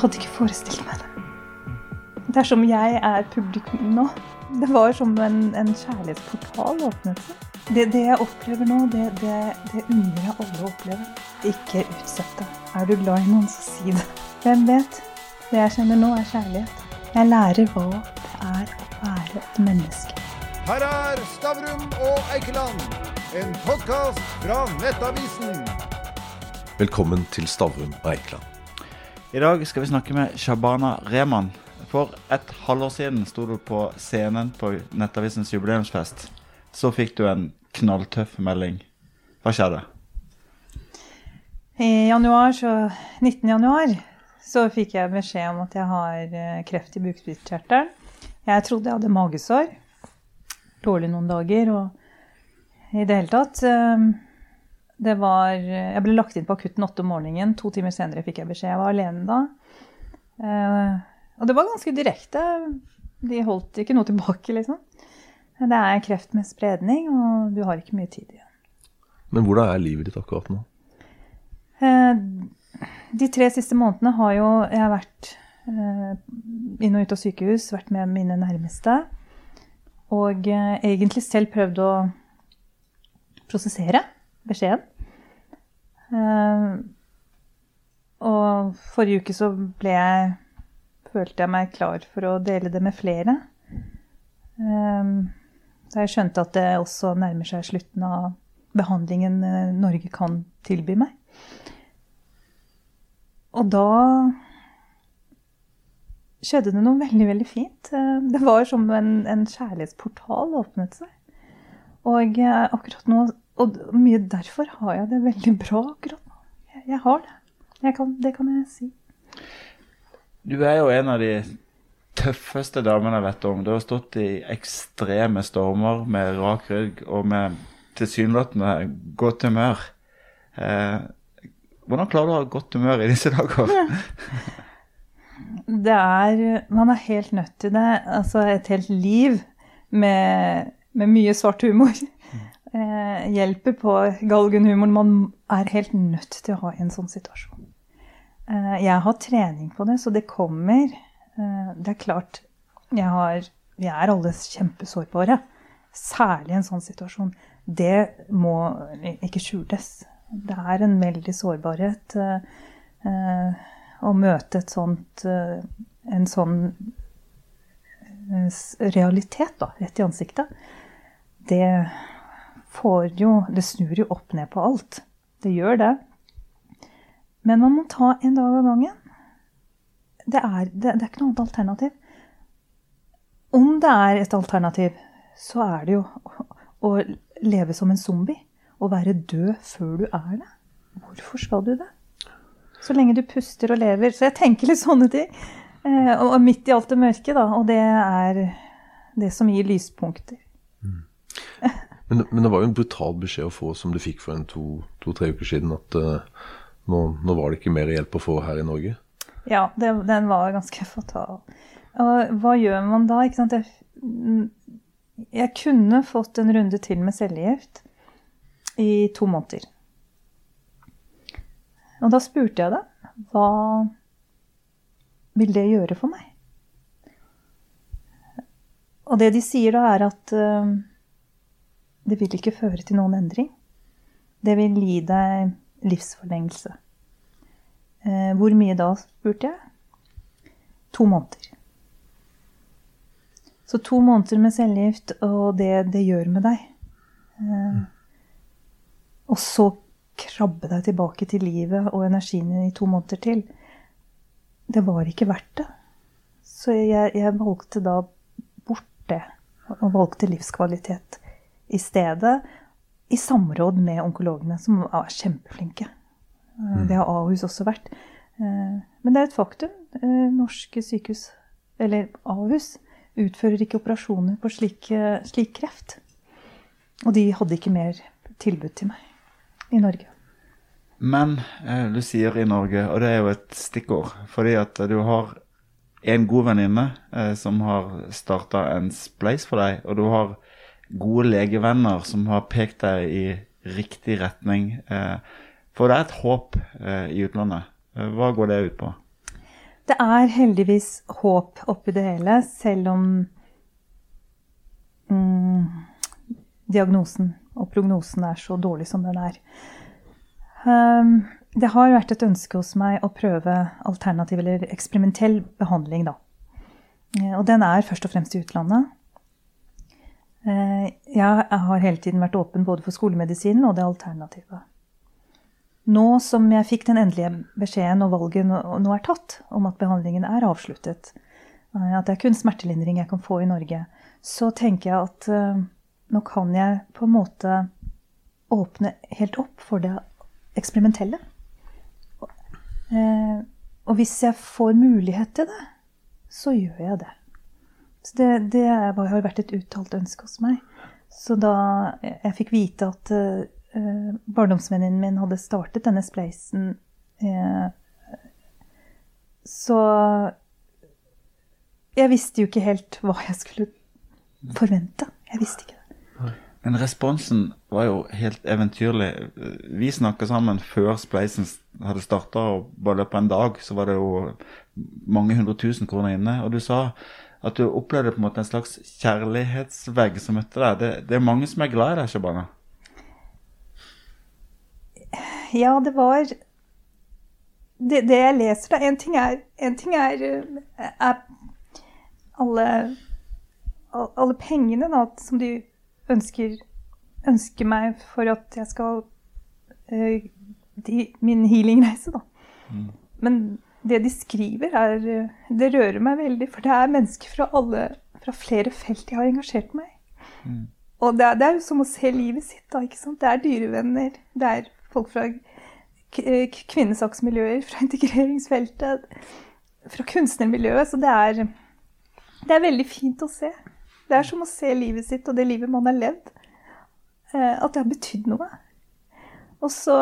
hadde ikke forestilt meg det. Det er som jeg er publikum nå. Det var som en, en kjærlighetsportal åpnet seg. Det, det jeg opplever nå, det, det, det unner jeg alle å oppleve. Ikke utsett det. Er du glad i noen, så si det. Hvem vet? Det jeg kjenner nå, er kjærlighet. Jeg lærer hva det er å være et menneske. Her er Stavrum og Eikeland, en podkast fra Nettavisen. Velkommen til Stavrum og Eikeland. I dag skal vi snakke med Shabana Rehman. For et halvår siden sto du på scenen på Nettavisens jubileumsfest. Så fikk du en knalltøff melding. Hva skjedde? I januar, så 19. januar så fikk jeg beskjed om at jeg har eh, kreft i bukspyttkjertelen. Jeg trodde jeg hadde magesår. Dårlig noen dager og i det hele tatt. Det var, jeg ble lagt inn på akutten åtte om morgenen. To timer senere fikk jeg beskjed. Jeg var alene da. Eh, og det var ganske direkte. De holdt ikke noe tilbake, liksom. Det er kreft med spredning, og du har ikke mye tid igjen. Men hvordan er livet ditt akkurat nå? Eh, de tre siste månedene har jo jeg vært eh, inn og ut av sykehus, vært med mine nærmeste. Og egentlig selv prøvd å prosessere beskjeden. Uh, og forrige uke så ble jeg følte jeg meg klar for å dele det med flere. Uh, da jeg skjønte at det også nærmer seg slutten av behandlingen Norge kan tilby meg. Og da skjedde det noe veldig, veldig fint. Det var som en, en kjærlighetsportal åpnet seg. Og akkurat nå og mye derfor har jeg det veldig bra akkurat nå. Jeg, jeg har det. Jeg kan, det kan jeg si. Du er jo en av de tøffeste damene jeg vet om. Du har stått i ekstreme stormer med rak rygg og med tilsynelatende godt humør. Eh, hvordan klarer du å ha godt humør i disse dager? det er Man er helt nødt til det. Altså et helt liv med, med mye svart humor eh, hjelper på galgenhumoren. Man er helt nødt til å ha en sånn situasjon. Eh, jeg har trening på det, så det kommer. Eh, det er klart har, Vi er alle kjempesårbare. Særlig i en sånn situasjon. Det må ikke skjules. Det er en veldig sårbarhet eh, å møte sånt eh, en sånn eh, realitet da, rett i ansiktet. Det får jo Det snur jo opp ned på alt. Det gjør det. Men man må ta en dag av gangen. Det er, det, det er ikke noe annet alternativ. Om det er et alternativ, så er det jo å leve som en zombie. Å være død før du er det. Hvorfor skal du det? Så lenge du puster og lever. Så jeg tenker litt sånne ting. Eh, og midt i alt det mørke, da. Og det er det som gir lyspunkter. Men, men, det var jo en brutal beskjed å få som du fikk for en to-tre to, uker siden, at uh, nå, nå, var det ikke mer hjelp å få her i Norge? Ja, det, den var ganske fatal. Og hva gjør man da? Ikke sant? Jeg, jeg kunne fått en runde til med cellegift i to måneder. Og da spurte jeg dem Hva vil det gjøre for meg? Og det de sier da, er at uh, det vil ikke føre til noen endring. Det vil gi deg livsforlengelse. Eh, hvor mye da, spurte jeg. To måneder. Så to måneder med cellegift og det det gjør med deg. Eh, og så krabbe deg tilbake til livet og energien i to måneder til. Det var ikke verdt det. Så jeg, jeg valgte da bort det. Og valgte livskvalitet i stedet. I samråd med onkologene, som er kjempeflinke. Mm. Det har Ahus også vært. Eh, men det er et faktum. Eh, norske sykehus, eller Ahus, utfører ikke operasjoner på slik, slik kreft. Og de hadde ikke mer tilbud til meg i Norge. Men eh, du sier i Norge, og det er jo et stikkord, fordi at du har en god venninne som har starta en spleis for deg, og du har gode legevenner som har pekt deg i riktig retning. Eh, for det er et håp eh, i utlandet. Eh, hva går det ut på? det er heldigvis håp oppi det hele, selv om mm, diagnosen og prognosen er så dårlig som den er. Um, det har vært et ønske hos meg å prøve alternativ eller eksperimentell behandling, da. Og den er først og fremst i utlandet. Eh, Jeg har hele tiden vært åpen både for skolemedisinen og det alternativet. Nå som jeg fikk den endelige beskjeden og valget nå er tatt, om at behandlingen er avsluttet, eh, at det er kun smertelindring jeg kan få i Norge, så tenker jeg at eh, nå kan jeg på en måte åpne helt opp for det eksperimentelle. Og hvis jeg får mulighet til det, så gjør jeg det. Så det, det har vært et uttalt ønske hos meg. Så da jeg fikk vite at eh, barndomsvenninnen min hadde startet denne spleisen, uh, så Jeg visste jo ikke helt hva jeg skulle forvente. Jeg visste ikke det. Men responsen var jo helt eventyrlig. Vi snakka sammen før Spleisen hadde starta, og bare i løpet av en dag så var det jo mange hundre tusen kroner inne. Og du sa at du opplevde på en måte en slags kjærlighetsvegg som møtte deg. Det, det er mange som er glad i deg, Shabana. Ja, det var Det, det jeg leser, da En ting er, en ting er, eh, er alle, alle pengene da, som de ønsker, ønsker meg for at jeg skal eh, de, Min healingreise, da. Men det de skriver, er eh, Det rører meg veldig, for det er mennesker fra alle fra flere felt jeg har engasjert meg i. Og det er, det er jo som å se livet sitt, da. ikke sant? Det er dyrevenner, det er folk fra eh, kvinnesaksmiljøer, fra integreringsfeltet, fra kunstnermiljøet. Så det er, det er veldig fint å se. Det er som å se livet sitt og det livet man har levd. eh, At det har betydd noe. Og så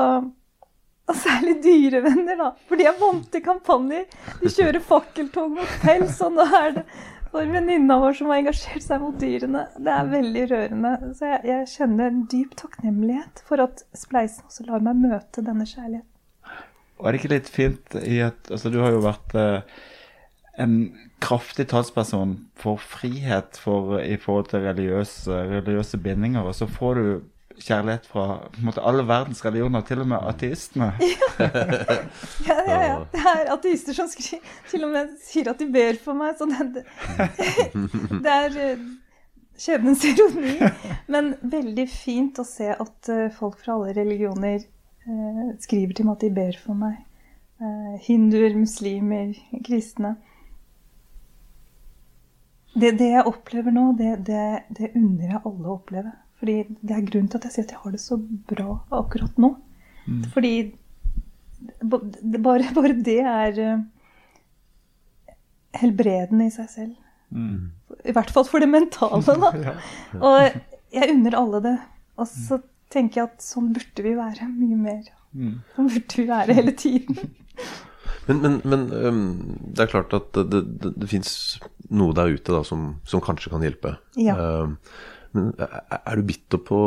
og særlig dyrevenner, da. For de er vant til kampanjer. De kjører fakkeltog mot pels, og nå er det for venninna vår som har engasjert seg mot dyrene. Det er veldig rørende. Så jeg, jeg kjenner en dyp takknemlighet for at Spleisen også lar meg møte denne kjærligheten. Og er det ikke litt fint i at altså, Du har jo vært eh, en kraftig talsperson for frihet for, i forhold til religiøse, religiøse bindinger, og så får du kjærlighet fra på en måte, alle verdens religioner, til og med ateistene. Ja, ja, ja. Det er ateister som skri, til og med sier at de ber for meg. Så det, det, det er eh, skjebnens ironi. Men veldig fint å se at eh, folk fra alle religioner eh, skriver til meg at de ber for meg. Eh, hinduer, muslimer, kristne. Det, det jeg opplever nå, det, det, det unner jeg alle å oppleve. Fordi det er grunnen til at jeg sier at jeg har det så bra akkurat nå. Fordi det- bare, bare det er eh, helbredende i seg selv. I hvert fall for det mentale, da. Og jeg unner alle det. Og så tenker jeg at sånn burde vi være mye mer. Sånn burde vi være hele tiden. Men, men, men um, det er klart at det, det, det, fins noe der ute da, som, som kanskje kan hjelpe. Ja. Øhm, men er er du bitter på,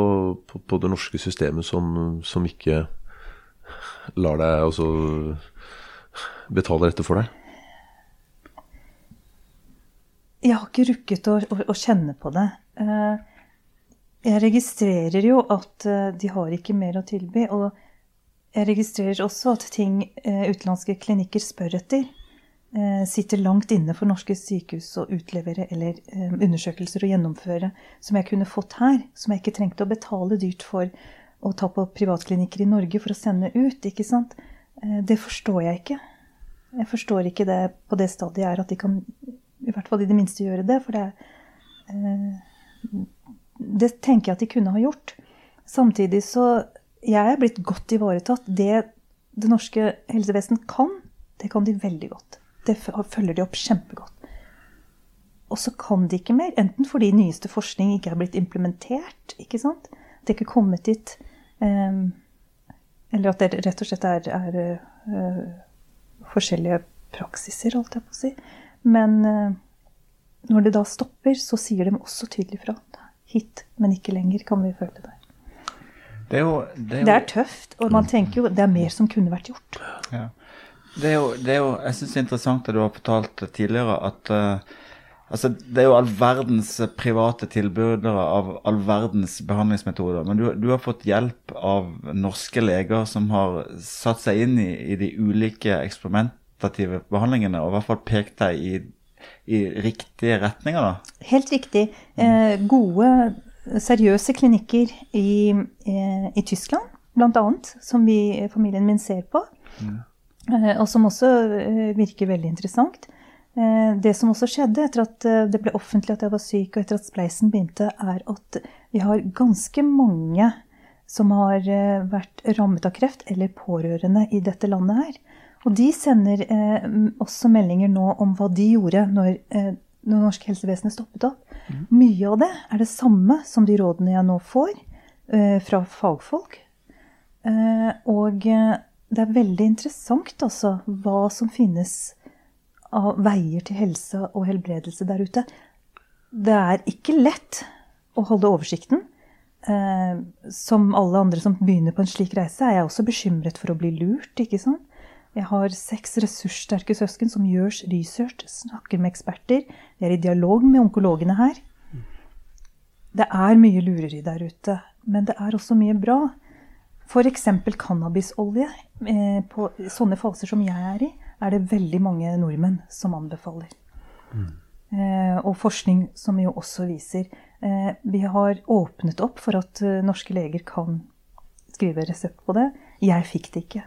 på, på det norske systemet som, som ikke lar deg altså betale dette for deg? Jeg har ikke rukket å, å, å kjenne på det. Eh, Jeg registrerer jo at eh, de har ikke mer å tilby. Og jeg registrerer også at ting eh, utenlandske klinikker spør etter, eh, sitter langt inne for norske sykehus å utlevere eller eh, undersøkelser å gjennomføre som jeg kunne fått her. Som jeg ikke trengte å betale dyrt for å ta på privatklinikker i Norge for å sende ut. ikke sant? Eh, Det forstår jeg ikke. Jeg forstår ikke det på det stadiet er at de kan i hvert fall i det minste gjøre det. For det, eh, det tenker jeg at de kunne ha gjort. Samtidig så Jeg er blitt godt ivaretatt. Det det norske helsevesen kan, det kan de veldig godt. Det følger de opp kjempegodt. Og så kan de ikke mer, enten fordi nyeste forskning ikke er blitt implementert, ikke sant? Det ikke er kommet dit. eh, eller at det rett og slett er, er eh, forskjellige praksiser, holdt jeg på å si. Men eh, når det da stopper, så sier de også tydelig fra. Hit, men ikke lenger, kan vi føle det. Det er jo, det er jo Det er tøft, og man tenker jo det er mer som kunne vært gjort. Ja. Det er jo, det er jo jeg synes det er interessant det du har fortalt tidligere, at uh, altså, det er jo all verdens private tilbydere av all verdens behandlingsmetoder. Men du, du, har fått hjelp av norske leger som har satt seg inn i, i de ulike eksperimentative behandlingene, og i hvert fall pekt deg i, i riktige retninger, da? Helt riktig. Eh, gode, seriøse klinikker i, eh, i Tyskland, bl.a., som vi, familien min ser på. Mm. Eh, og som også eh, virker veldig interessant. Eh, det som også skjedde etter at det ble offentlig at jeg var syk, og etter at spleisen begynte, er at vi har ganske mange som har vært rammet av kreft, eller pårørende i dette landet her. Og de sender også meldinger nå om hva de gjorde når, når norsk helsevesenet stoppet opp. Mm. Mye av det er det samme som de rådene jeg nå får fra fagfolk. og det er veldig interessant også hva som finnes av veier til helse og helbredelse der ute. Det er ikke lett å holde oversikten. Eh, som alle andre som begynner på en slik reise, er jeg også bekymret for å bli lurt. ikke sant? Jeg har seks ressurssterke søsken som gjør research, snakker med eksperter. Vi er i dialog med onkologene her. Det er mye lureri der ute, men det er også mye bra. F.eks. cannabisolje. Eh, på sånne faser som jeg er i, er det veldig mange nordmenn som anbefaler. Mm. Eh, og forskning som jo også viser eh, Vi har åpnet opp for at norske leger kan skrive resept på det. Jeg fikk det ikke.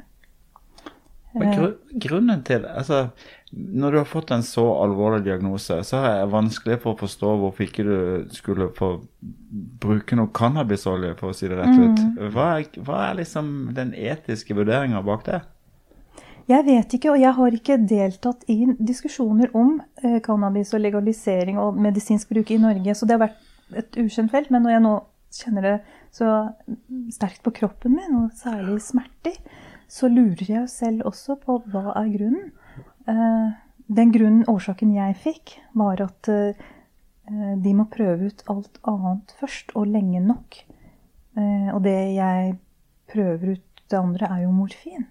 Men grunnen til altså, Når du har fått en så alvorlig diagnose, så er det vanskelig for å forstå hvorfor ikke du skulle få bruke noe cannabisolje, for å si det rett ut. Mm. Hva, er, hva er liksom den etiske vurderinga bak det? Jeg vet ikke, og jeg har ikke deltatt i diskusjoner om eh, cannabis og legalisering og medisinsk bruk i Norge, så det har vært et ukjent felt. Men når jeg nå kjenner det så sterkt på kroppen min, og særlig smerter, så lurer jeg selv også på hva er grunnen. Eh, den grunnen, årsaken jeg fikk, var at eh, de må prøve ut alt annet først, og lenge nok. Eh, og det jeg prøver ut det andre, er jo morfin.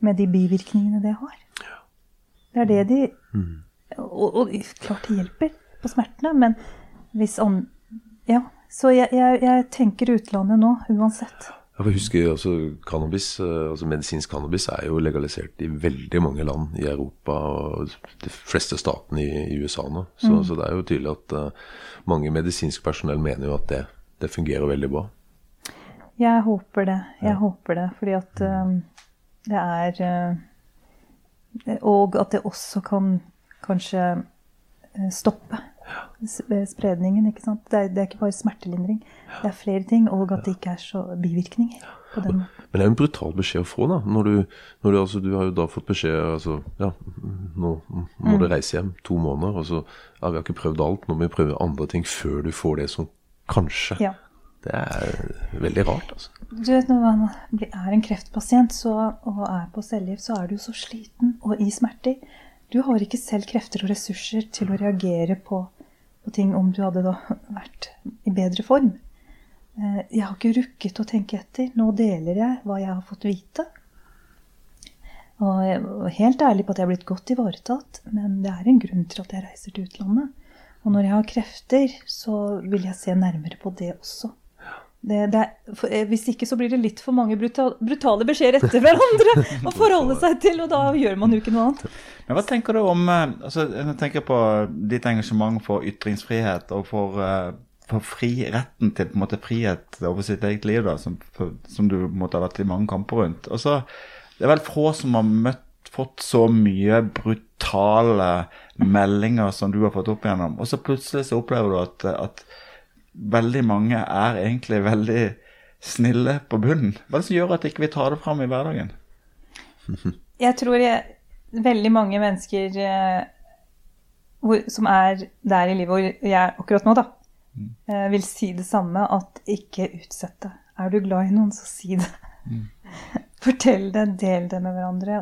Med de bivirkningene det har. Det er det de mm. Og, og klart det hjelper på smertene, men hvis om Ja. Så jeg, jeg, jeg tenker utlandet nå, uansett. Jeg husker altså, cannabis, eh, altså Medisinsk cannabis er jo legalisert i veldig mange land i Europa og de fleste statene i, i USA nå. Så, mm. så, det er jo tydelig at uh, mange medisinsk personell mener jo at det, det, fungerer veldig bra. Jeg håper det. Jeg ja. håper det. Fordi at uh, det er uh, Og at det også kan kanskje stoppe spredningen. ikke sant? Det er, det er, ikke bare smertelindring. Det er flere ting, og at det ikke er så bivirkninger. på den måten. Men det er jo en brutal beskjed å få, da. Når du, når du, altså, du har jo da fått beskjed altså, ja, nå må mm. du reise hjem to måneder. og så ja, Vi har ikke prøvd alt, nå må vi prøve andre ting før du får det som kanskje. Ja. Det er veldig rart, altså. Du vet, Når man er en kreftpasient så, og er på cellegift, så er du så sliten og i smerter. Du har ikke selv krefter og ressurser til å reagere på, på ting om du hadde vært i bedre form. Eh, jeg har ikke rukket å tenke etter. Nå deler jeg hva jeg har fått vite. Og jeg er helt ærlig på at jeg har blitt godt ivaretatt, men det er en grunn til at jeg reiser til utlandet. Og når jeg har krefter, så vil jeg se nærmere på det også. Det, det for, eh, hvis ikke så blir det litt for mange brutal, brutale beskjeder etter hverandre å forholde seg til, og da gjør man jo ikke noe annet. Men Hva tenker du om eh, altså, Jeg tenker på ditt engasjement for ytringsfrihet og for, uh, for fri, retten til på en måte frihet over sitt eget liv, da, som, for, som du måtte ha vært i mange kamper rundt. Og så, Det er vel få som har møtt, fått så mye brutale meldinger som du har fått opp igjennom, og så plutselig så opplever du at, at veldig mange er egentlig veldig snille på bunnen. Hva er det som gjør at ikke vi tar det fram i hverdagen? Jeg tror jeg, veldig mange mennesker eh, hvor, som er der i livet hvor jeg er akkurat nå, da, mm. eh, vil si det samme. At ikke utsett det. Er du glad i noen, så si det. Mm. Fortell det, del det med hverandre.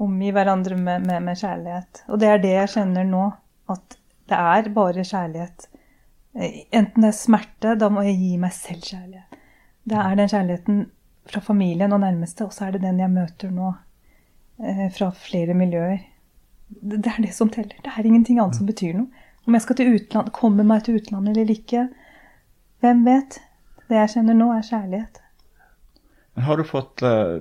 Omgi hverandre med, med, med kjærlighet. Og det er det jeg kjenner nå. At det er bare kjærlighet Enten det er smerte, da må jeg gi meg selv kjærlighet. Det er den kjærligheten fra familien og nærmeste, og så er det den jeg møter nå eh, fra flere miljøer. Det, er det som teller. Det er ingenting annet som betyr noe. Om jeg skal til utlandet, kommer meg til utlandet eller ikke, hvem vet? Det jeg kjenner nå, er kjærlighet. Men Har du fått eh,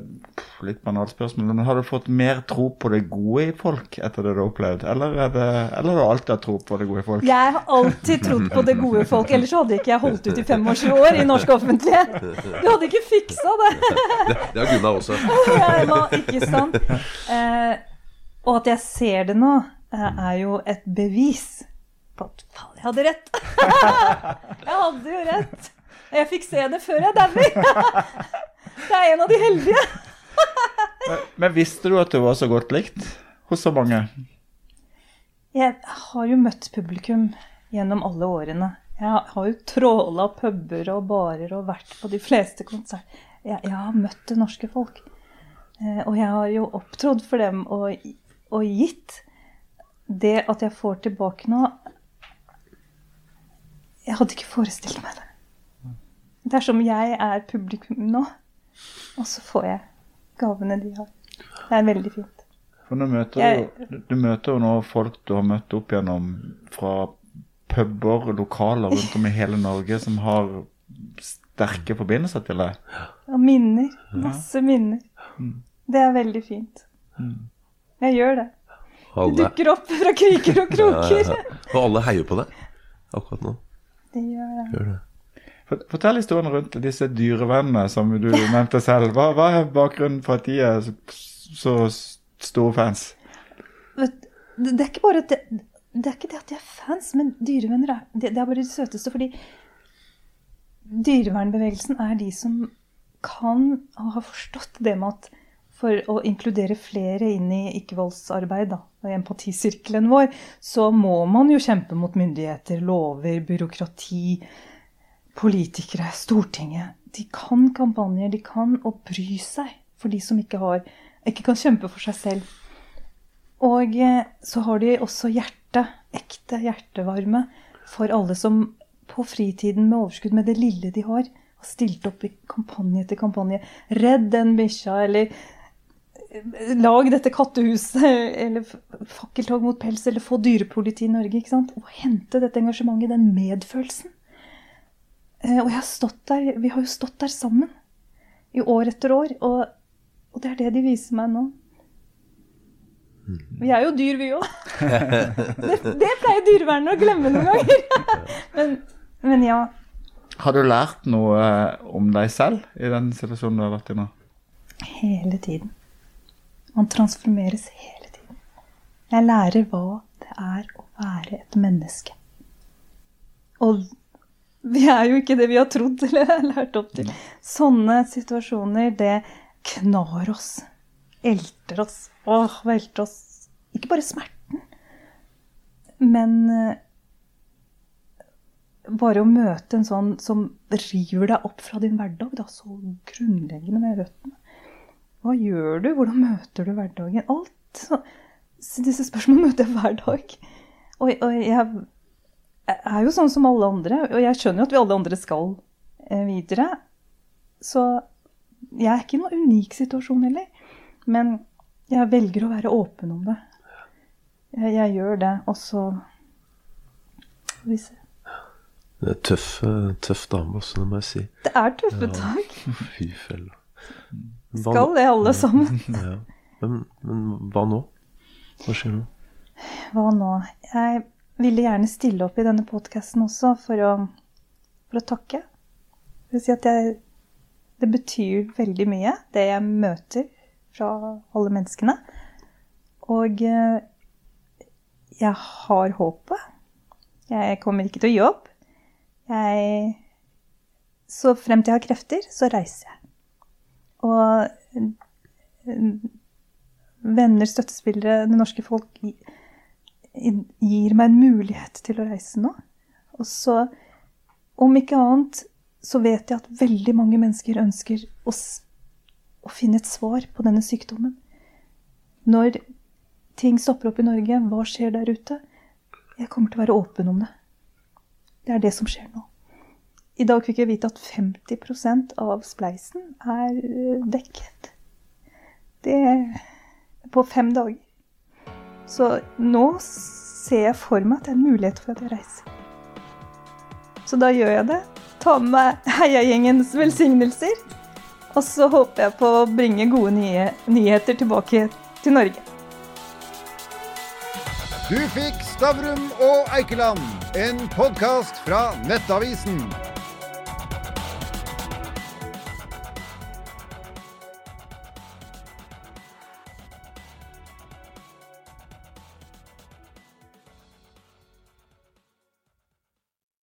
litt banalt spørsmål, men har du fått mer tro på det gode i folk etter det du har opplevd? Eller, er det, eller har du alltid hatt tro på det gode i folk? Jeg har alltid trodd på det gode i folk, ellers så hadde ikke jeg holdt ut i 25 år i norsk offentlighet. Du hadde ikke fiksa det. Det, det har Gunnar også. Ja, var ikke sant. Eh, og at jeg ser det nå, eh, er jo et bevis på at faen, jeg hadde rett. Jeg hadde jo rett. Jeg fikk se det før jeg dauer. Det er en av de heldige. Men, men visste du at du var så godt likt hos så mange? Jeg har jo møtt publikum gjennom alle årene. Jeg har jo tråla puber og barer og vært på de fleste konserter. Jeg, jeg har møtt det norske folk. Eh, og jeg har jo opptrådt for dem og, og gitt. Det at jeg får tilbake nå Jeg hadde ikke forestilt meg det. Det er som jeg er publikum nå, og så får jeg gavene de har. Det er veldig fint. For nå møter Jeg- du, du møter jo nå folk du har møtt opp gjennom fra puber, lokaler rundt om i hele Norge som har sterke forbindelser til deg. Og minner. Masse minner. Det er veldig fint. Jeg gjør det. Det dukker opp fra kriker og kroker. og alle heier på deg akkurat nå. Det gjør det. Gjør det. Fort- Fortell historien rundt disse dyrevennene som du nevnte selv. Hva, hva er bakgrunnen for at de er så, store fans? Det, er ikke bare det, det er ikke det at de er fans, men dyrevenner er, det, det er bare de søteste. Fordi dyrevernbevegelsen er de som kan og har forstått det med at for å inkludere flere inn i ikke-voldsarbeid, i empatisirkelen vår, så må man jo kjempe mot myndigheter, lover, byråkrati, politikere, Stortinget. De kan kampanjer, de kan å bry seg for de som ikke, har, ikke kan kjempe for seg selv. Og eh, så har de også hjerte, ekte hjertevarme, for alle som på fritiden med overskudd med det lille de har, har stilt opp i kampanje etter kampanje. Redd den bikkja, eller eh, lag dette kattehuset, eller fakkeltog mot pels, eller få dyrepoliti i Norge. ikke sant? Og hente dette engasjementet, den medfølelsen. Eh, Og jeg har stått der, vi har jo stått der sammen i år etter år, og, og det er det de viser meg nå. Vi er jo dyr, vi òg. Det, det pleier dyrevernet å glemme noen ganger. Men, men ja. Har du lært noe eh, om deg selv i den situasjonen du har vært i nå? Hele tiden. Man transformeres hele tiden. Jeg lærer hva det er å være et menneske. Og vi er jo ikke det vi har trodd eller lært opp til. Sånne situasjoner, det knar oss. Elter oss. Åh, velter oss. Ikke bare smerten, men eh, bare å møte en sånn som river deg opp fra din hverdag, da, så grunnleggende med røttene. Hva gjør du? Hvordan møter du hverdagen? Alt så, Disse spørsmålene møter jeg hver dag. Og, og jeg er jo sånn som alle andre, og jeg skjønner jo at vi alle andre skal eh, videre. Så jeg er ikke i noen unik situasjon heller. Men jeg velger å være åpen om det. Jeg, jeg gjør det, og så får vi se. Det er tøff, tøff dame også, det må jeg si. Det er tøffe tak. Fy fella. Skal det, alle sammen. Ja. Men, men hva nå? Hva skjer nå? Hva nå? Jeg ville gjerne stille opp i denne podkasten også for å, for å takke. Jeg vil si at jeg, det betyr veldig mye, det jeg møter fra alle menneskene. Og eh, jeg har håpet. Jeg kommer ikke til å gi opp. Jeg Så frem til jeg har krefter, så reiser jeg. Og eh, venner, støttespillere, det norske folk gir meg en mulighet til å reise nå. Og så, om ikke annet, så vet jeg at veldig mange mennesker ønsker å, å finne et svar på denne sykdommen. Når ting stopper opp i Norge, hva skjer der ute? Jeg kommer til å være åpen om det. Det er det som skjer nå. I dag fikk jeg vite at 50% av spleisen er eh, dekket. Det på fem dager. Så nå ser jeg for meg at det er en mulighet for at jeg reiser. Så da gjør jeg det. Tar med meg heiagjengens velsignelser. Og så håper jeg på å bringe gode nye nyheter tilbake til Norge. Du fikk Stavrum og Eikeland, en podkast fra Nettavisen.